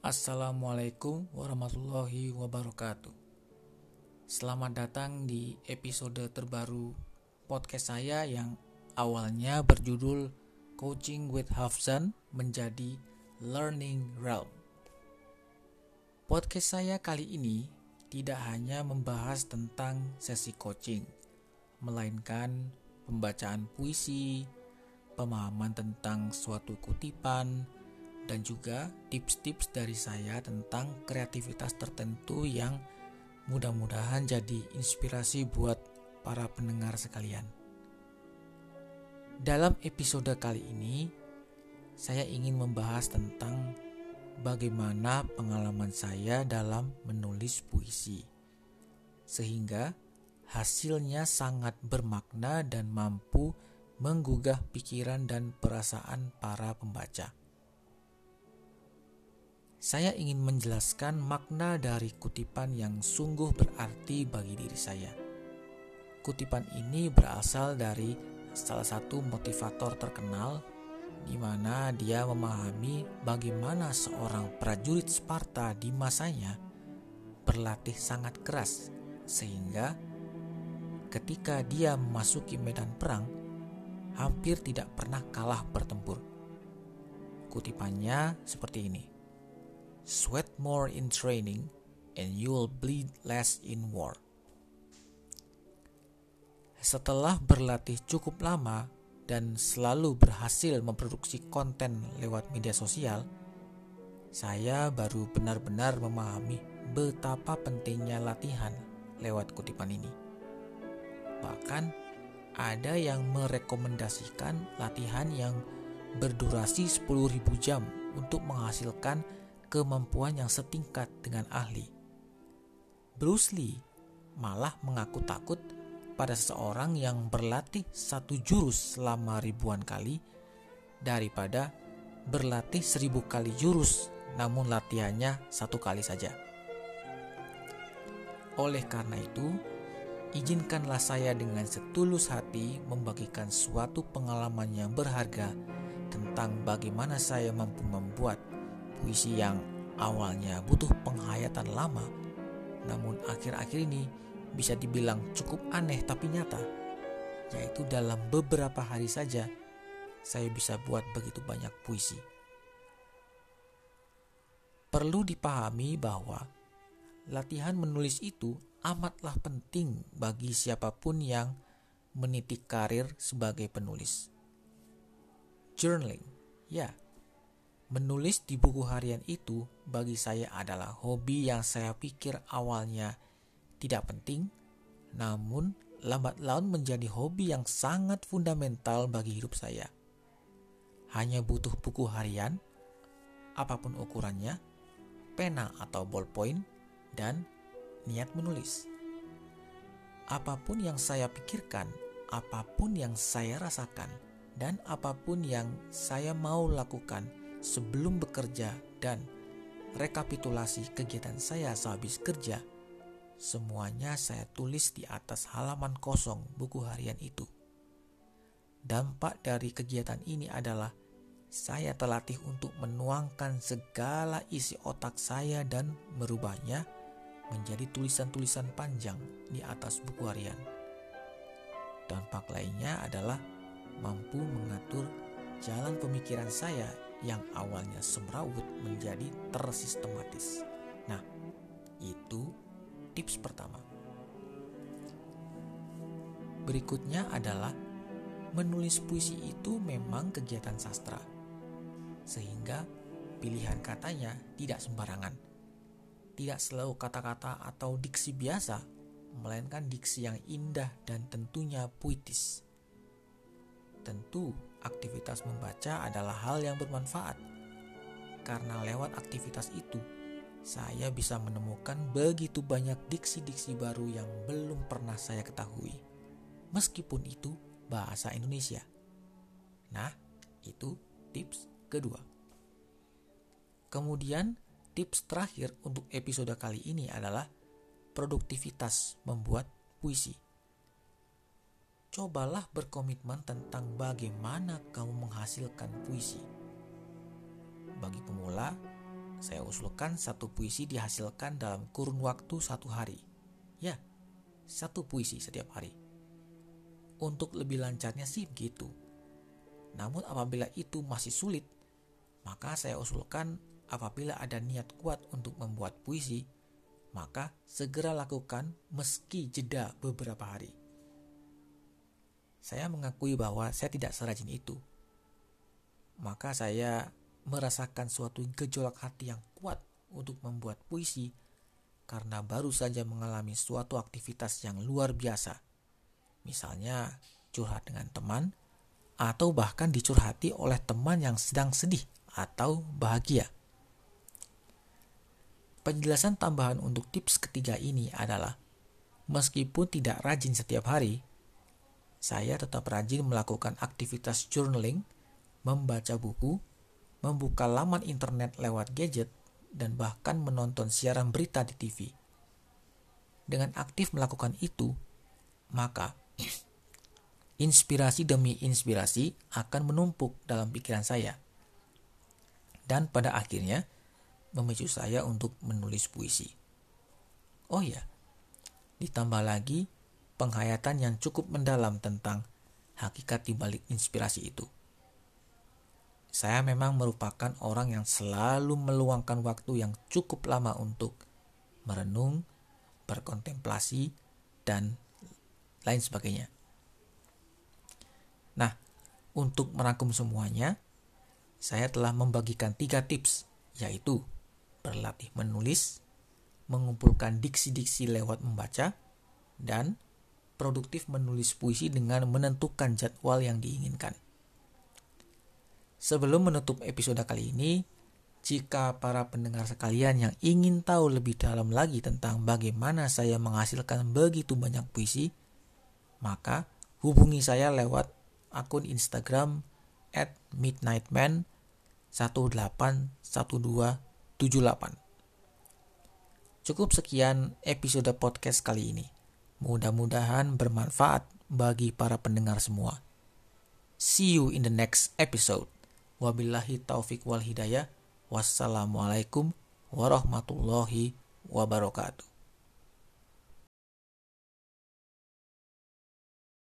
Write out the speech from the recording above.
Assalamualaikum warahmatullahi wabarakatuh. Selamat datang di episode terbaru podcast saya yang awalnya berjudul Coaching with Hafzan menjadi Learning Realm. Podcast saya kali ini tidak hanya membahas tentang sesi coaching, melainkan pembacaan puisi, pemahaman tentang suatu kutipan, dan juga tips-tips dari saya tentang kreativitas tertentu yang mudah-mudahan jadi inspirasi buat para pendengar sekalian. Dalam episode kali ini, saya ingin membahas tentang bagaimana pengalaman saya dalam menulis puisi, sehingga hasilnya sangat bermakna dan mampu menggugah pikiran dan perasaan para pembaca saya ingin menjelaskan makna dari kutipan yang sungguh berarti bagi diri saya. Kutipan ini berasal dari salah satu motivator terkenal di mana dia memahami bagaimana seorang prajurit Sparta di masanya berlatih sangat keras sehingga ketika dia memasuki medan perang hampir tidak pernah kalah bertempur. Kutipannya seperti ini. Sweat more in training, and you will bleed less in war. Setelah berlatih cukup lama dan selalu berhasil memproduksi konten lewat media sosial, saya baru benar-benar memahami betapa pentingnya latihan lewat kutipan ini. Bahkan ada yang merekomendasikan latihan yang berdurasi 10.000 jam untuk menghasilkan kemampuan yang setingkat dengan ahli. Bruce Lee malah mengaku takut pada seseorang yang berlatih satu jurus selama ribuan kali daripada berlatih seribu kali jurus namun latihannya satu kali saja. Oleh karena itu, izinkanlah saya dengan setulus hati membagikan suatu pengalaman yang berharga tentang bagaimana saya mampu membuat Puisi yang awalnya butuh penghayatan lama, namun akhir-akhir ini bisa dibilang cukup aneh tapi nyata, yaitu dalam beberapa hari saja saya bisa buat begitu banyak puisi. Perlu dipahami bahwa latihan menulis itu amatlah penting bagi siapa pun yang meniti karir sebagai penulis. Journaling, ya, Menulis di buku harian itu bagi saya adalah hobi yang saya pikir awalnya tidak penting, namun lambat laun menjadi hobi yang sangat fundamental bagi hidup saya. Hanya butuh buku harian, apa pun ukurannya, pena atau ballpoint, dan niat menulis. Apa pun yang saya pikirkan, apa pun yang saya rasakan, dan apa pun yang saya mau lakukan – sebelum bekerja dan rekapitulasi kegiatan saya sehabis kerja, semuanya saya tulis di atas halaman kosong buku harian itu. Dampak dari kegiatan ini adalah saya terlatih untuk menuangkan segala isi otak saya dan merubahnya menjadi tulisan-tulisan panjang di atas buku harian. Dampak lainnya adalah mampu mengatur jalan pemikiran saya yang awalnya semrawut menjadi tersistematis. Nah, itu tips pertama. Berikutnya adalah menulis puisi itu memang kegiatan sastra. Sehingga pilihan katanya tidak sembarangan. Tidak selalu kata-kata atau diksi biasa, melainkan diksi yang indah dan tentunya puitis. Tentu aktivitas membaca adalah hal yang bermanfaat. Karena lewat aktivitas itu, saya bisa menemukan begitu banyak diksi-diksi baru yang belum pernah saya ketahui. Meskipun itu bahasa Indonesia. Nah, itu tips kedua. Kemudian, tips terakhir untuk episode kali ini adalah produktivitas membuat puisi cobalah berkomitmen tentang bagaimana kamu menghasilkan puisi. Bagi pemula, Saya usulkan satu puisi dihasilkan dalam kurun waktu satu hari. Ya, satu puisi setiap hari. Untuk lebih lancarnya sih begitu. Namun apabila itu masih sulit, maka saya usulkan apabila ada niat kuat untuk membuat puisi, maka segera lakukan meski jeda beberapa hari. Saya mengakui bahwa saya tidak serajin itu. Maka saya merasakan suatu gejolak hati yang kuat untuk membuat puisi karena baru saja mengalami suatu aktivitas yang luar biasa. Misalnya curhat dengan teman atau bahkan dicurhati oleh teman yang sedang sedih atau bahagia. Penjelasan tambahan untuk tips ketiga ini adalah meskipun tidak rajin setiap hari, saya tetap rajin melakukan aktivitas journaling, membaca buku, membuka laman internet lewat gadget, dan bahkan menonton siaran berita di TV. Dengan aktif melakukan itu, maka inspirasi demi inspirasi akan menumpuk dalam pikiran saya. Dan pada akhirnya, memicu saya untuk menulis puisi. Oh ya, ditambah lagi penghayatan yang cukup mendalam tentang hakikat di balik inspirasi itu. Saya memang merupakan orang yang selalu meluangkan waktu yang cukup lama untuk merenung, berkontemplasi, dan lain sebagainya. Nah, untuk merangkum semuanya, saya telah membagikan tiga tips, yaitu berlatih menulis, mengumpulkan diksi-diksi lewat membaca, dan produktif menulis puisi dengan menentukan jadwal yang diinginkan. Sebelum menutup episode kali ini, jika para pendengar sekalian yang ingin tahu lebih dalam lagi tentang bagaimana saya menghasilkan begitu banyak puisi, maka hubungi saya lewat akun Instagram at midnightman 181278. Cukup sekian episode podcast kali ini. Mudah-mudahan bermanfaat bagi para pendengar semua. See you in the next episode. Wabillahi taufik wal hidayah. Wassalamualaikum warahmatullahi wabarakatuh.